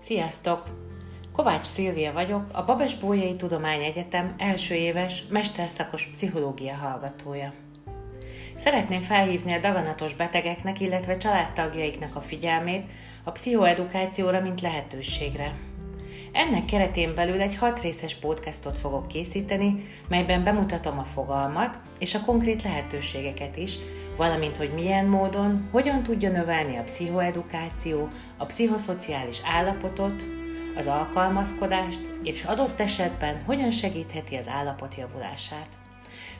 Sziasztok! Kovács Szilvia vagyok, a Babes Bójai Egyetem első éves mesterszakos pszichológia hallgatója. Szeretném felhívni a daganatos betegeknek, illetve családtagjaiknak a figyelmét a pszichoedukációra, mint lehetőségre. Ennek keretén belül egy hat részes podcastot fogok készíteni, melyben bemutatom a fogalmat és a konkrét lehetőségeket is, valamint hogy milyen módon, hogyan tudja növelni a pszichoedukáció, a pszichoszociális állapotot, az alkalmazkodást, és adott esetben hogyan segítheti az állapot javulását.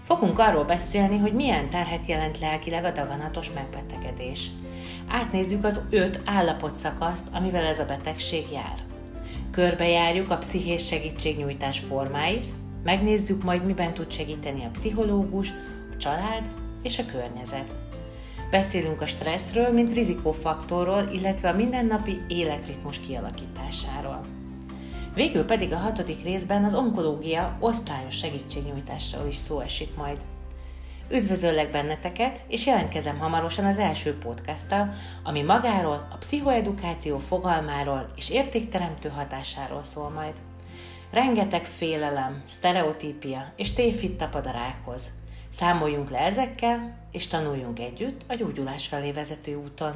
Fogunk arról beszélni, hogy milyen terhet jelent lelkileg a daganatos megbetegedés. Átnézzük az öt állapotszakaszt, amivel ez a betegség jár. Körbejárjuk a pszichés segítségnyújtás formáit, megnézzük majd, miben tud segíteni a pszichológus, a család és a környezet. Beszélünk a stresszről, mint rizikófaktorról, illetve a mindennapi életritmus kialakításáról. Végül pedig a hatodik részben az onkológia osztályos segítségnyújtásról is szó esik majd. Üdvözöllek benneteket, és jelentkezem hamarosan az első podcasttal, ami magáról, a pszichoedukáció fogalmáról és értékteremtő hatásáról szól majd. Rengeteg félelem, sztereotípia és tévhit tapad a rákhoz. Számoljunk le ezekkel, és tanuljunk együtt a gyógyulás felé vezető úton.